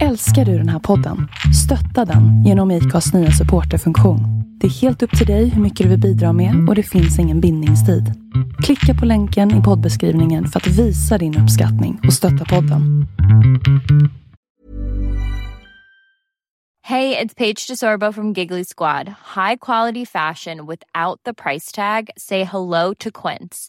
Älskar du den här podden? Stötta den genom IKAs nya supporterfunktion. Det är helt upp till dig hur mycket du vill bidra med och det finns ingen bindningstid. Klicka på länken i poddbeskrivningen för att visa din uppskattning och stötta podden. Hej, det är Paige DeSorbo från Giggly Squad. High quality fashion without the price tag. Say hello to Quince.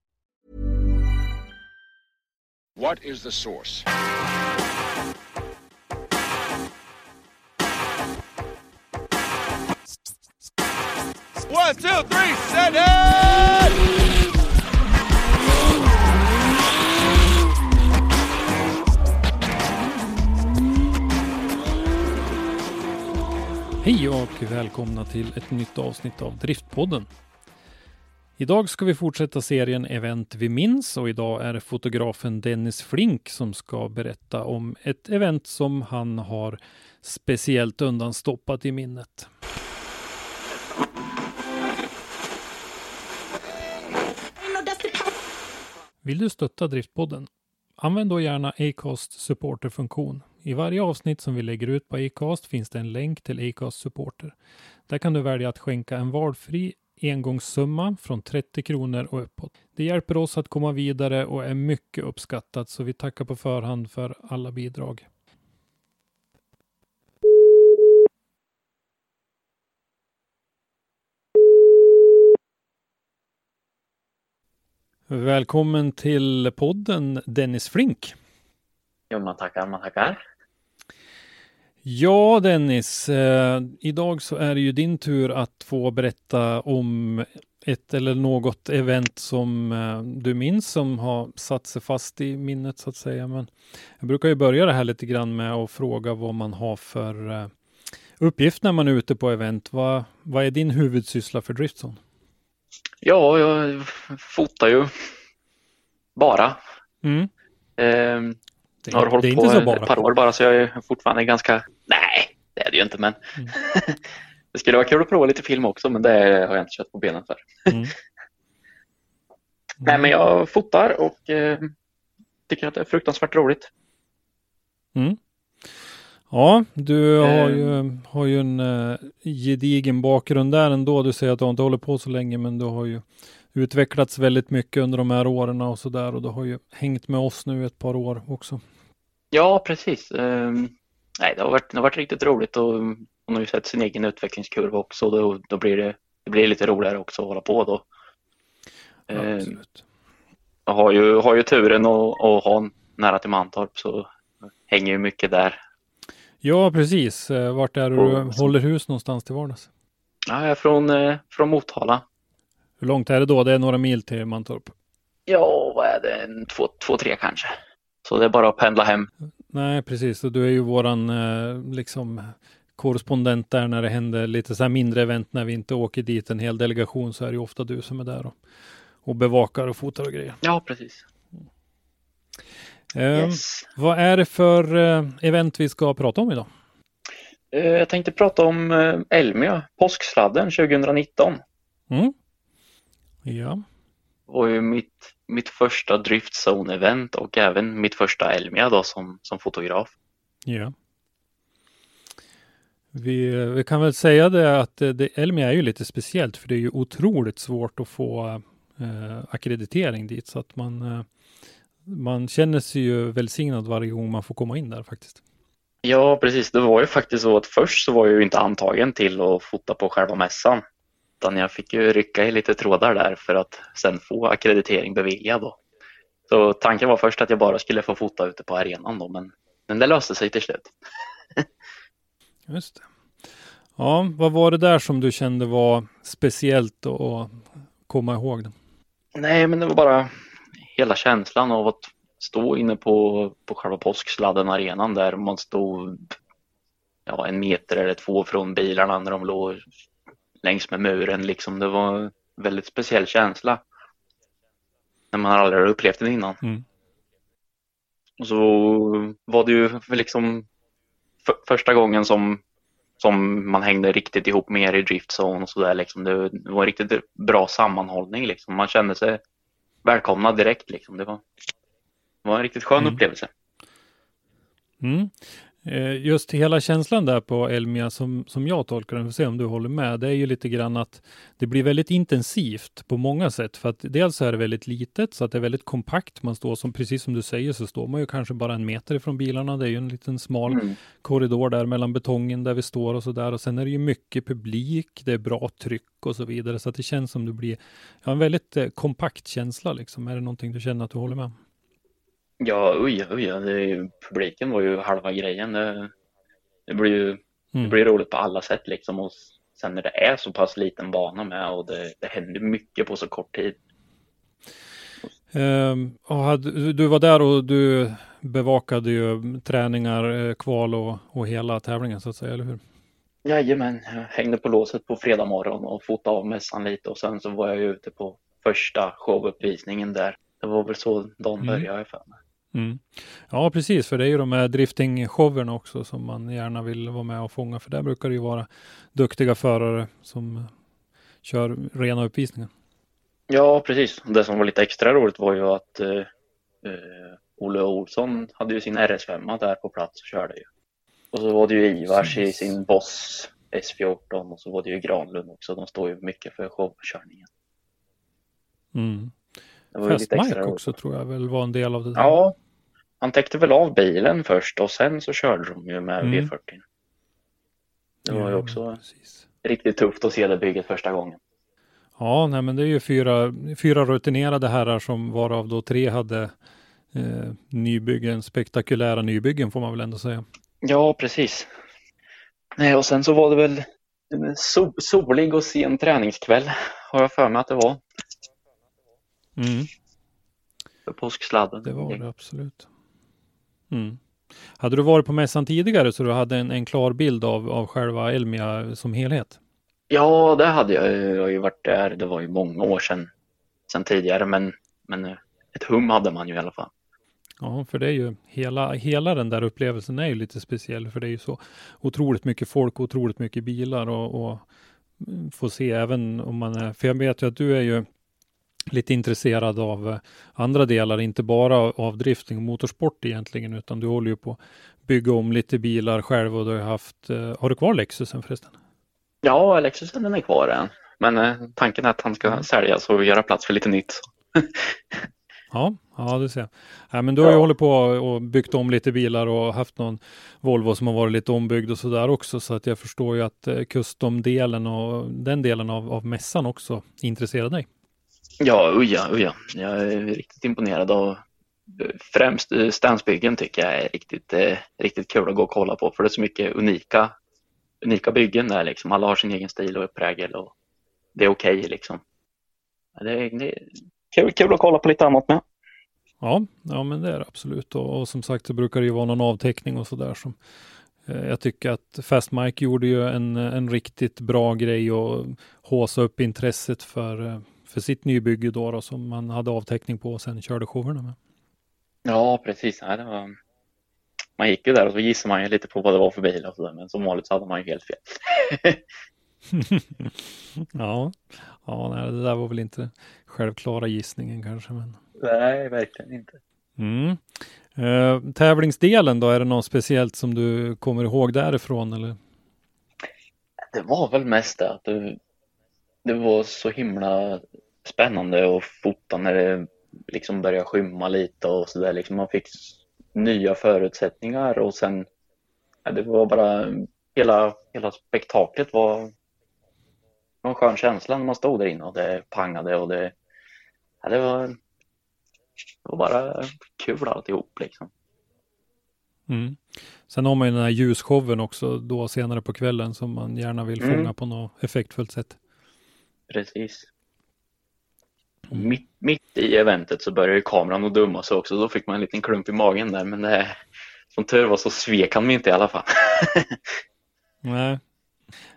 What is the source? One, two, three, set it! Hej och välkomna till ett nytt avsnitt av Driftpodden. Idag ska vi fortsätta serien Event vi minns och idag är det fotografen Dennis Flink som ska berätta om ett event som han har speciellt undanstoppat i minnet. Vill du stötta Driftpodden? Använd då gärna Acast supporterfunktion. I varje avsnitt som vi lägger ut på Acast finns det en länk till Acast supporter. Där kan du välja att skänka en valfri engångssumma från 30 kronor och uppåt. Det hjälper oss att komma vidare och är mycket uppskattat så vi tackar på förhand för alla bidrag. Välkommen till podden Dennis Flink. Jo, man tackar, man tackar. Ja, Dennis. Eh, idag så är det ju din tur att få berätta om ett eller något event som eh, du minns som har satt sig fast i minnet så att säga. Men jag brukar ju börja det här lite grann med att fråga vad man har för eh, uppgift när man är ute på event. Vad, vad är din huvudsyssla för Driftzone? Ja, jag fotar ju bara. Mm. Ehm, Det, jag har hållit på ett par år bara så jag är fortfarande ganska, nej det är det ju inte men Mm. det skulle vara kul att prova lite film också men det har jag inte kött på benen för. Mm. Nej men jag fotar och eh, tycker att det är fruktansvärt roligt. Mm. Ja, du har Eh. ju, har ju en uh, gedigen bakgrund där ändå. Du säger att du inte hållit på så länge, men du har ju utvecklats väldigt mycket under de här åren och så där och du har ju hängt med oss nu ett par år också. Ja precis. Ehm, nej, det, har varit, det har varit riktigt roligt och hon har ju sett sin egen utvecklingskurva också då, då blir det, det blir lite roligare också att hålla på då. Ehm, Absolut. Jag har ju, har ju turen att, att ha nära till Mantorp så hänger ju mycket där. Ja, precis. Eh, Vart är du Och- håller hus någonstans till vardags? Ja, jag är från, eh, från Motala. Hur långt är det då? Det är några mil till Mantorp. Ja, vad är det? En, två, två, tre kanske. Så det är bara att pendla hem. Nej, precis. Och du är ju våran eh, liksom korrespondent där när det händer lite så här mindre event när vi inte åker dit en hel delegation så är det ju ofta du som är där och, och bevakar och fotar och grejer. Ja, precis. Eh, Yes. Vad är det för eh, event vi ska prata om idag? Eh, Jag tänkte prata om eh, Elmia, påsksladden 2019. Mm? Ja, Det var ju mitt, mitt första driftzone-event och även mitt första Elmia då som, som fotograf. ja. Vi, vi kan väl säga det att det, Elmia är ju lite speciellt för det är ju otroligt svårt att få eh, akkreditering dit så att man, eh, man känner sig ju välsignad varje gång man får komma in där faktiskt. Ja, precis. Det var ju faktiskt så att först så var jag ju inte antagen till att fota på själva mässan. Utan jag fick ju rycka i lite trådar där för att sen få akkreditering beviljad. Då. Så tanken var först att jag bara skulle få fota ute på arenan då, men, men det löste sig till slut. Just det. Ja, vad var det där som du kände var speciellt att komma ihåg? Nej, men det var bara hela känslan av att stå inne på, på själva påsksladden arenan där man stod ja, en meter eller två från bilarna när de låg längs med muren. Liksom. Det var en väldigt speciell känsla. När man aldrig har upplevt den innan. Mm. Och så var det ju liksom för, första gången som, som man hängde riktigt ihop mer i driftzone och sådär. Liksom. Det, det var en riktigt bra sammanhållning. Liksom. Man kände sig välkomnad direkt. Liksom. Det, var, det var en riktigt skön Mm. upplevelse. Mm. Eh, Just hela känslan där på Elmia som, som jag tolkar den, får se om du håller med, det är ju lite grann att det blir väldigt intensivt på många sätt. För att dels är det väldigt litet, så att det är väldigt kompakt. Man står som, precis som du säger, så står man ju kanske bara en meter ifrån bilarna. Det är ju en liten smal Mm. korridor där mellan betongen där vi står och så där. Och sen är det ju mycket publik, det är bra tryck och så vidare. Så att det känns som det blir ja, en väldigt eh, kompakt känsla liksom. Är det någonting du känner att du håller med? Ja, oj, oj, det, publiken var ju halva grejen. Det, det blir ju det Mm. blir roligt på alla sätt liksom. Och sen när det är så pass liten bana med och det, det händer mycket på så kort tid. Och hade, du- var där och du bevakade ju träningar, eh, kval och, och hela tävlingen så att säga, eller hur? Jajamän, jag hängde på låset på fredag morgon och fotade av mässan lite och sen så var jag ute på första showuppvisningen där. Det var väl så dagen Mm. började jag för mig. Mm. Ja, precis, för det är ju de här drifting-showerna också som man gärna vill vara med och fånga, för där brukar det ju vara duktiga förare som kör rena uppvisningar. Ja, precis. Det som var lite extra roligt var ju att eh, eh, Olle Olsson hade ju sin RS5 där på plats och körde ju. Och så var det ju Ivars i sin Boss S14 och så var det ju Granlund också. De står ju mycket för showkörningen. Mm. Roligt. också tror jag väl var en del av det där. Ja, han täckte väl av bilen först och sen så körde de ju med Mm. V40. Det var ju också precis. riktigt tufft att se det bygget första gången. Ja, nej, men det är ju fyra, fyra rutinerade herrar som varav då tre hade eh, nybyggen, spektakulära nybyggen får man väl ändå säga. Ja, precis. Nej, och sen så var det väl en so solig och sen träningskväll har jag för mig att det var Mm, för påsksladden. det var det absolut. Mm. Hade du varit på mässan tidigare så du hade en, en klar bild av, av själva Elmia som helhet? Ja, det hade jag. Jag har ju varit där. Det var ju många år sedan, sedan tidigare, men, men eh, ett hum hade man ju i alla fall. Ja, för det är ju hela, hela den där upplevelsen är ju lite speciell för det är ju så otroligt mycket folk och otroligt mycket bilar och, och mm, få se även om man är, för jag vet ju att du är ju lite intresserad av eh, andra delar, inte bara av drifting och motorsport egentligen, utan du håller ju på att bygga om lite bilar själv och du har haft, eh, har du kvar Lexusen förresten? Ja, Alexis den är kvar än. Men eh, tanken är att han ska Mm. säljas och göra plats för lite nytt. Ja, ja det ser. Ja, men du har ju Ja. hållit på och byggt om lite bilar och haft någon Volvo som har varit lite ombyggd och sådär också. Så att jag förstår ju att custom-delen och den delen av, av mässan också intresserar dig. Ja, uja, uja. Jag är riktigt imponerad av eh, främst eh, stansbyggen tycker jag är riktigt, eh, riktigt kul att gå och kolla på för det är så mycket unika, unika byggen där liksom. Alla har sin egen stil och prägel och det är okej liksom. Det är, det är kul, kul att kolla på lite annat med. Ja, ja men det är det absolut. Och, och som sagt så brukar det ju vara någon avteckning och sådär som eh, jag tycker att Fast Mike gjorde ju en, en riktigt bra grej och håsa upp intresset för, eh, för sitt nybygge då, då som man hade avteckning på och sen körde showerna med. Ja, precis. Det var... Man gick ju där och så gissade man ju lite på vad det var för bil och sådär men som vanligt så hade man ju helt fel. ja, ja nej, det där var väl inte självklara gissningen kanske. Men... Nej, verkligen inte. Mm. Eh, tävlingsdelen då, är det något speciellt som du kommer ihåg därifrån? Eller? Det var väl mest det att det, det var så himla spännande att fota när det liksom började skymma lite och sådär. Liksom man fick nya förutsättningar och sen ja, det var bara hela, hela spektaklet var en skön känsla när man stod där inne och det pangade och det, ja, det var det var bara kul alltihop liksom. Mm. Sen har man ju den här ljusshowen också då senare på kvällen som man gärna vill Mm. fånga på något effektfullt sätt. Precis. Mitt, mitt i eventet så började kameran att dumma sig också. Då fick man en liten klump i magen där. Men det, som tur var så svek han mig inte i alla fall. Nej.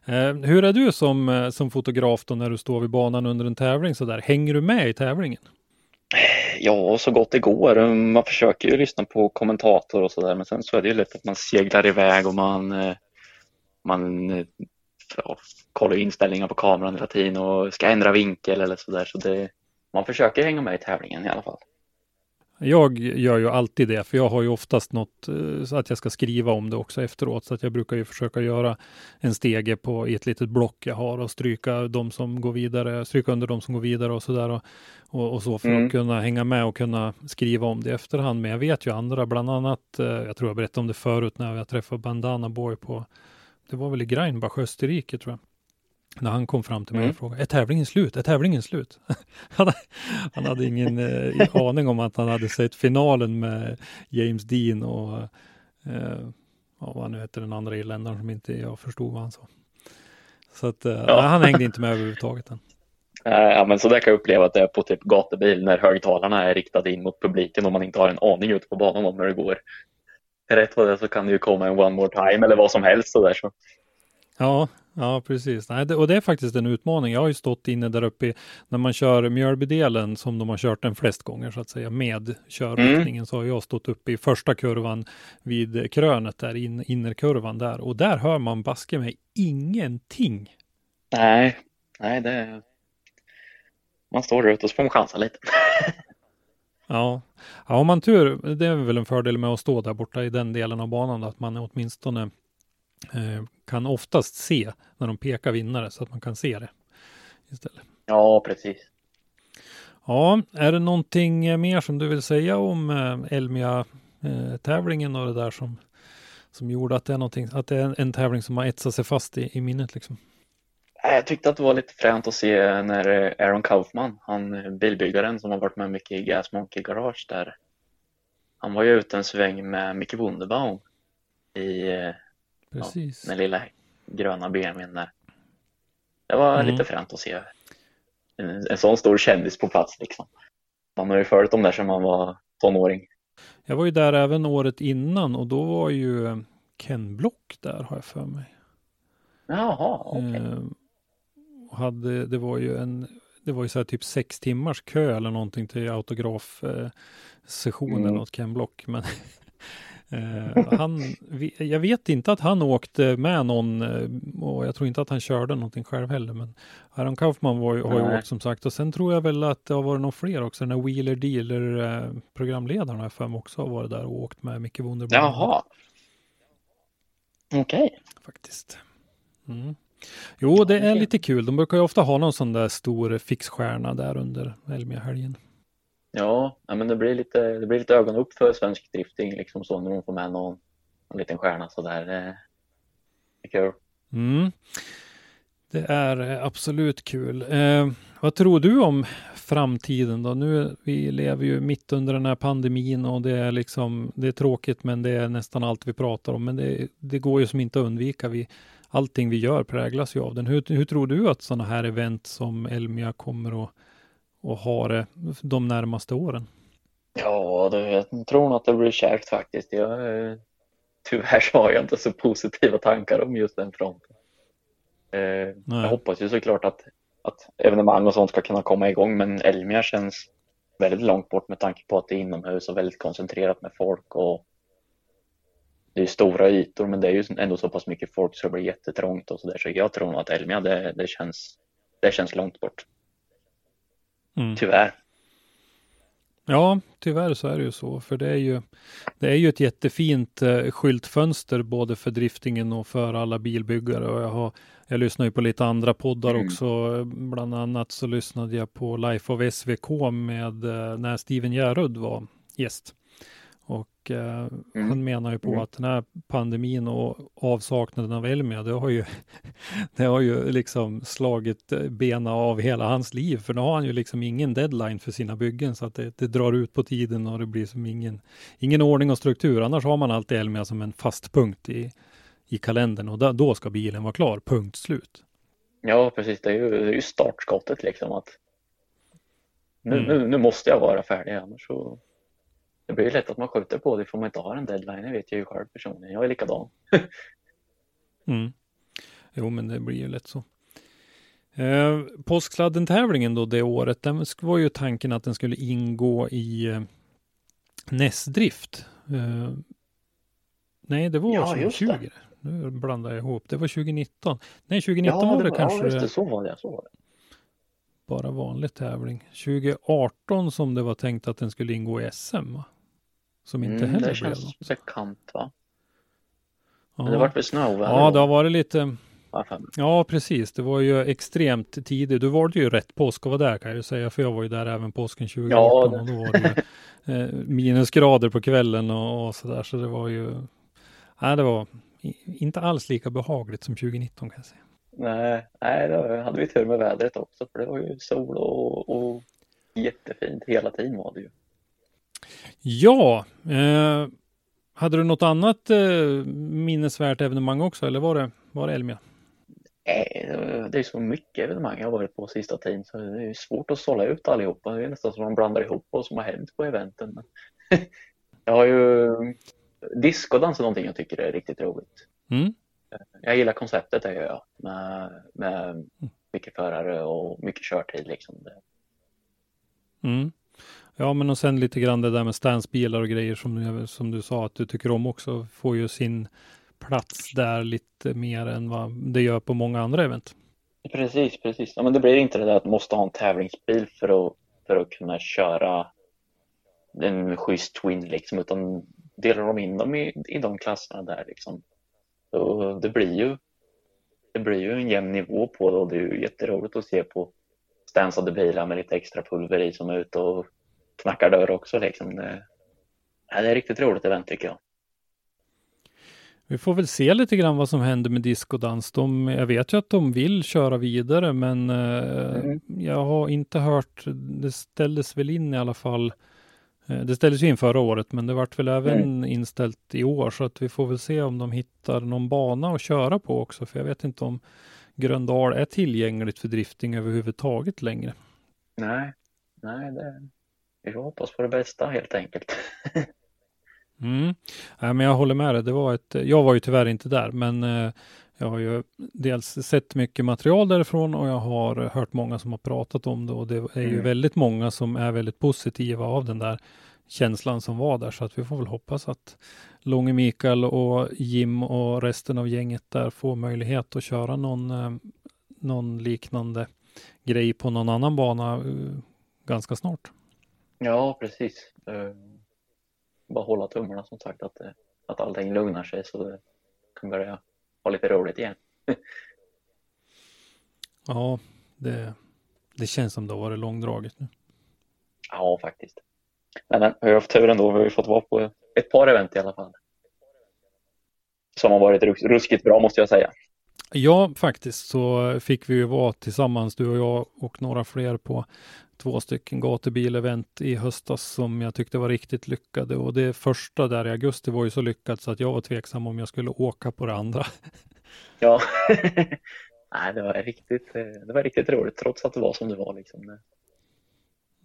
Eh, hur är du som, eh, som fotograf då när du står vid banan under en tävling så där? Hänger du med i tävlingen? Ja, så gott det går. Man försöker ju lyssna på kommentator och sådär men sen så är det ju lätt att man seglar iväg och man, eh, man ja, kollar inställningar på kameran hela tiden och ska ändra vinkel eller sådär. Så det, man försöker hänga med i tävlingen i alla fall. Jag gör ju alltid det, för jag har ju oftast något eh, så att jag ska skriva om det också efteråt. Så att jag brukar ju försöka göra en stege på i ett litet block jag har och stryka de som går vidare, stryka under de som går vidare och så där och, och, och så för mm. att kunna hänga med och kunna skriva om det i efterhand. Men jag vet ju andra, bland annat, eh, jag tror jag berättade om det förut när jag träffade Bandana Boy på, det var väl i Greinbach, Österrike tror jag. När han kom fram till mig mm. och frågade, är tävlingen slut? Är tävlingen slut? han, han hade ingen eh, aning om att han hade sett finalen med James Dean och eh, ja, vad nu heter den andra irländaren som inte jag förstod vad han sa. Så att eh, ja. han hängde inte med överhuvudtaget. Än. Ja, men så där kan jag uppleva att det är på typ gatubil när högtalarna är riktade in mot publiken och man inte har en aning ute på banan om när det går. Rätt vad det så kan det ju komma en one more time eller vad som helst så där så. Ja, Ja, precis. Nej, det, och det är faktiskt en utmaning. Jag har ju stått inne där uppe när man kör Mjölbydelen som de har kört den flest gånger så att säga med körriktningen mm. så har jag stått uppe i första kurvan vid krönet där, in, innerkurvan där och där hör man baske mig ingenting. Nej, nej det man står där ute och så får man chansa lite. ja. ja, om man tur, det är väl en fördel med att stå där borta i den delen av banan, att man åtminstone kan oftast se när de pekar vinnare så att man kan se det istället. Ja, precis. Ja, är det någonting mer som du vill säga om eh, Elmia-tävlingen och det där som, som gjorde att det är någonting, att det är en tävling som har etsat sig fast i, i minnet liksom? Jag tyckte att det var lite fränt att se när Aaron Kaufman, han bilbyggaren som har varit med mycket i Gas Monkey Garage där. Han var ju ute en sväng med Micke Wunderbaum i Precis. Ja, den lilla gröna BMWn där. Det var mm. lite fränt att se en, en sån stor kändis på plats liksom. Man har ju följt dem där sedan man var tonåring. Jag var ju där även året innan och då var ju eh, Ken Block där har jag för mig. Jaha, okej. Okay. Eh, hade, det var ju en, det var ju så här typ sex timmars kö eller någonting till autografsessionen mm. åt Ken Block. Men Eh, han, jag vet inte att han åkte med någon eh, och jag tror inte att han körde någonting själv heller. Men Aaron Kaufman var, har ju åkt som sagt och sen tror jag väl att det har varit några fler också. Den här Wheeler Dealer eh, programledaren har jag också har varit där och åkt med Micke Wunderbaum. Jaha. Okej. Okay. Faktiskt. Mm. Jo, det är lite kul. De brukar ju ofta ha någon sån där stor fixstjärna där under Elmia-helgen. Ja, men det blir lite, det blir lite ögon upp för svensk drifting liksom så när de får med någon, någon liten stjärna så där. Det är kul. Mm. Det är absolut kul. Eh, vad tror du om framtiden då? Nu, vi lever ju mitt under den här pandemin och det är liksom, det är tråkigt men det är nästan allt vi pratar om. Men det, det går ju som inte att undvika. Vi, allting vi gör präglas ju av den. Hur, hur tror du att sådana här event som Elmia kommer att och ha det de närmaste åren? Ja, det, jag tror nog att det blir kärvt faktiskt. Jag, eh, tyvärr så har jag inte så positiva tankar om just den fronten. Eh, jag hoppas ju såklart att, att evenemang och sånt ska kunna komma igång, men Elmia känns väldigt långt bort med tanke på att det är inomhus och väldigt koncentrerat med folk och det är stora ytor, men det är ju ändå så pass mycket folk så det blir jättetrångt och så där. Så jag tror nog att Elmia, det, det, känns, det känns långt bort. Mm. Tyvärr. Ja, tyvärr så är det ju så, för det är ju, det är ju ett jättefint eh, skyltfönster både för driftingen och för alla bilbyggare. Och jag, har, jag lyssnar ju på lite andra poddar mm. också. Bland annat så lyssnade jag på Life of SVK med eh, när Steven Järud var gäst. Och eh, mm. han menar ju på mm. att den här pandemin och avsaknaden av Elmia, det har ju, det har ju liksom slagit bena av hela hans liv. För nu har han ju liksom ingen deadline för sina byggen så att det, det drar ut på tiden och det blir som ingen, ingen ordning och struktur. Annars har man alltid Elmia som en fast punkt i, i kalendern och då, då ska bilen vara klar, punkt slut. Ja, precis. Det är ju, det är ju startskottet liksom att nu, mm. nu, nu måste jag vara färdig annars så det blir lätt att man skjuter på det för man inte har en deadline. Det vet jag ju själv personligen. Jag är likadan. mm. Jo, men det blir ju lätt så. Eh, Påsksladden-tävlingen då det året, den var ju tanken att den skulle ingå i eh, Näsdrift. Eh, nej, det var Ja, 2020. just det. Nu blandar jag ihop. Det var 2019. Nej, 2019 ja, var det var- kanske Ja, just det, så var det. Så var det. bara vanlig tävling. 2018 som det var tänkt att den skulle ingå i SM. Va? Som inte Mm, heller det blev känns bekant va? Ja. Det vart väl snöoväder ja, det har varit lite. Ja, precis. Det var ju extremt tidigt. Du valde ju rätt påsk att vara där kan jag ju säga, för jag var ju där även påsken 2018 Ja, det- och då var det ju eh, minusgrader på kvällen och, och så där. Så det var ju. Nej, det var inte alls lika behagligt som 2019 kan jag säga. Nej, nej, då hade vi tur med vädret också för det var ju sol och, och jättefint hela tiden var det ju. Ja, eh, hade du något annat eh, minnesvärt evenemang också eller var det, var det Elmia? Nej, det- är så mycket evenemang jag har varit på sista tiden så det är svårt att sålla ut allihopa. Det är nästan som man blandar ihop vad som har hänt på eventen. Jag har ju discodans är någonting jag tycker är riktigt roligt. Mm. Jag gillar konceptet, det gör jag. Med, med mycket förare och mycket körtid liksom. Mm. Ja, men och sen lite grann det där med stansbilar och grejer som, du- som du sa att du tycker om också får ju sin plats där lite mer än vad det gör på många andra event. Precis, precis. Ja, men det blir inte det där att man måste ha en tävlingsbil för att, för att kunna köra en schysst twin liksom, utan delar de in dem i, i de klasserna där liksom. Så det blir ju det blir ju en jämn nivå på det och det är ju jätteroligt att se på stansade bilar med lite extra pulver i som är ute och knackar dörr också liksom. Det, ja, det är riktigt roligt event tycker jag. Vi får väl se lite grann vad som händer med discodans. De, jag vet ju att de vill köra vidare, men eh, Mm. jag har inte hört. Det ställdes väl in i alla fall. Eh, det ställdes ju in förra året, men det vart väl även Mm. inställt i år, så att vi får väl se om de hittar någon bana att köra på också, för jag vet inte om Gröndal är tillgängligt för drifting överhuvudtaget längre. Nej, nej, det, vi får hoppas på det bästa helt enkelt. Mm. Nej, men jag håller med dig. Det var ett, jag var ju tyvärr inte där, men eh, jag har ju dels sett mycket material därifrån och jag har hört många som har pratat om det och det är ju Mm. väldigt många som är väldigt positiva av den där känslan som var där. Så att vi får väl hoppas att Långe Mikael och Jim och resten av gänget där får möjlighet att köra någon, eh, någon liknande grej på någon annan bana eh, ganska snart. Ja, precis. Eh, Bara hålla tummarna som sagt att, det- att allting lugnar sig så det kan börja ha lite roligt igen. Ja, det, det känns som det har varit långdraget nu. Ja, faktiskt. Men men, vi har haft tur ändå. Vi har ju fått vara på ett par event i alla fall. Som har varit rus- ruskigt bra måste jag säga. Ja, faktiskt så fick vi ju vara tillsammans, du och jag och några fler på två stycken gatubilevent i höstas som jag tyckte var riktigt lyckade. Och det första där i augusti var ju så lyckat så att jag var tveksam om jag skulle åka på det andra. Ja. Nej, det var riktigt, eh, det var riktigt roligt trots att det var som det var liksom.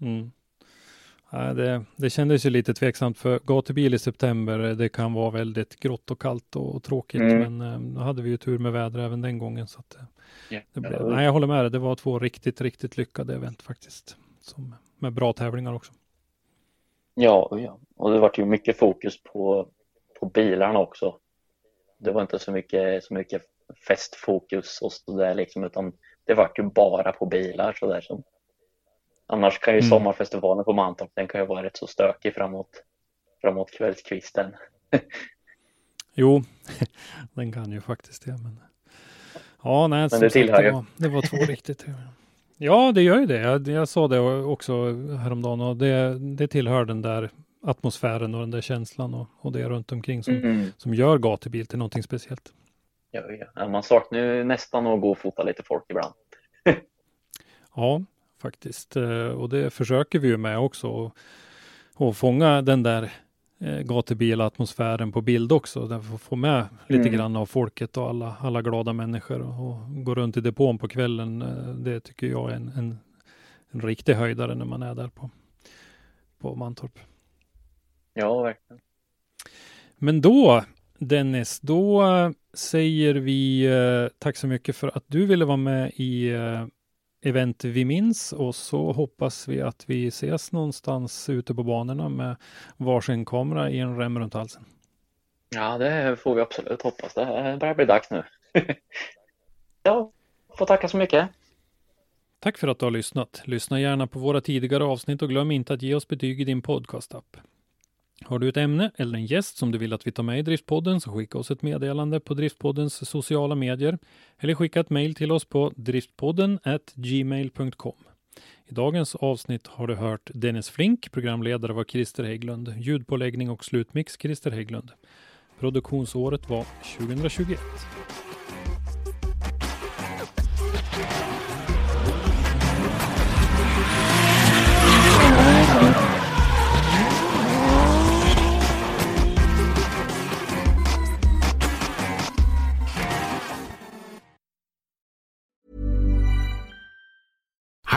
Mm. Nej, det, det kändes ju lite tveksamt för gatubil i september, det kan vara väldigt grått och kallt och tråkigt. Mm. Men eh, då hade vi ju tur med väder även den gången. Så att, eh, det blev, nej, jag håller med dig. Det var två riktigt, riktigt lyckade event faktiskt. Som, med bra tävlingar också. Ja, ja. och det var ju mycket fokus på, på bilarna också. Det var inte så mycket, så mycket festfokus och så där liksom, utan det var ju bara på bilar så där som. Annars kan ju Mm. sommarfestivalen på Mantorp, den kan ju vara rätt så stökig framåt, framåt kvällskvisten. Jo, den kan ju faktiskt det. Men, ja, nej, som det sagt, tillhör det ju. var, det var två riktigt. Ja, det gör ju det. Jag, jag sa det också häromdagen och det, det tillhör den där atmosfären och den där känslan och, och det runt omkring som, Mm. som gör gatubil till någonting speciellt. Ja, ja. Man saknar ju nästan att gå och fota lite folk ibland. Ja, faktiskt. Eh, Och det försöker vi ju med också. Och, och fånga den där eh, gatubilatmosfären på bild också. Där får få med lite Mm. grann av folket och alla, alla glada människor. Och, och gå runt i depån på kvällen. eh, Det tycker jag är en, en, en riktig höjdare när man är där på, på Mantorp. Ja, verkligen. Men då Dennis, då säger vi eh, tack så mycket för att du ville vara med i eh, event vi minns och så hoppas vi att vi ses någonstans ute på banorna med varsin kamera i en rem runt halsen. Ja, det får vi absolut hoppas. Det börjar bli dags nu. ja, får tacka så mycket. Tack för att du har lyssnat. Lyssna gärna på våra tidigare avsnitt och glöm inte att ge oss betyg i din podcastapp. Har du ett ämne eller en gäst som du vill att vi tar med i Driftpodden så skicka oss ett meddelande på Driftpoddens sociala medier eller skicka ett mejl till oss på driftpodden gmail.com. I dagens avsnitt har du hört Dennis Flink, programledare var Christer Hägglund, ljudpåläggning och slutmix Christer Hägglund. Produktionsåret var 2021.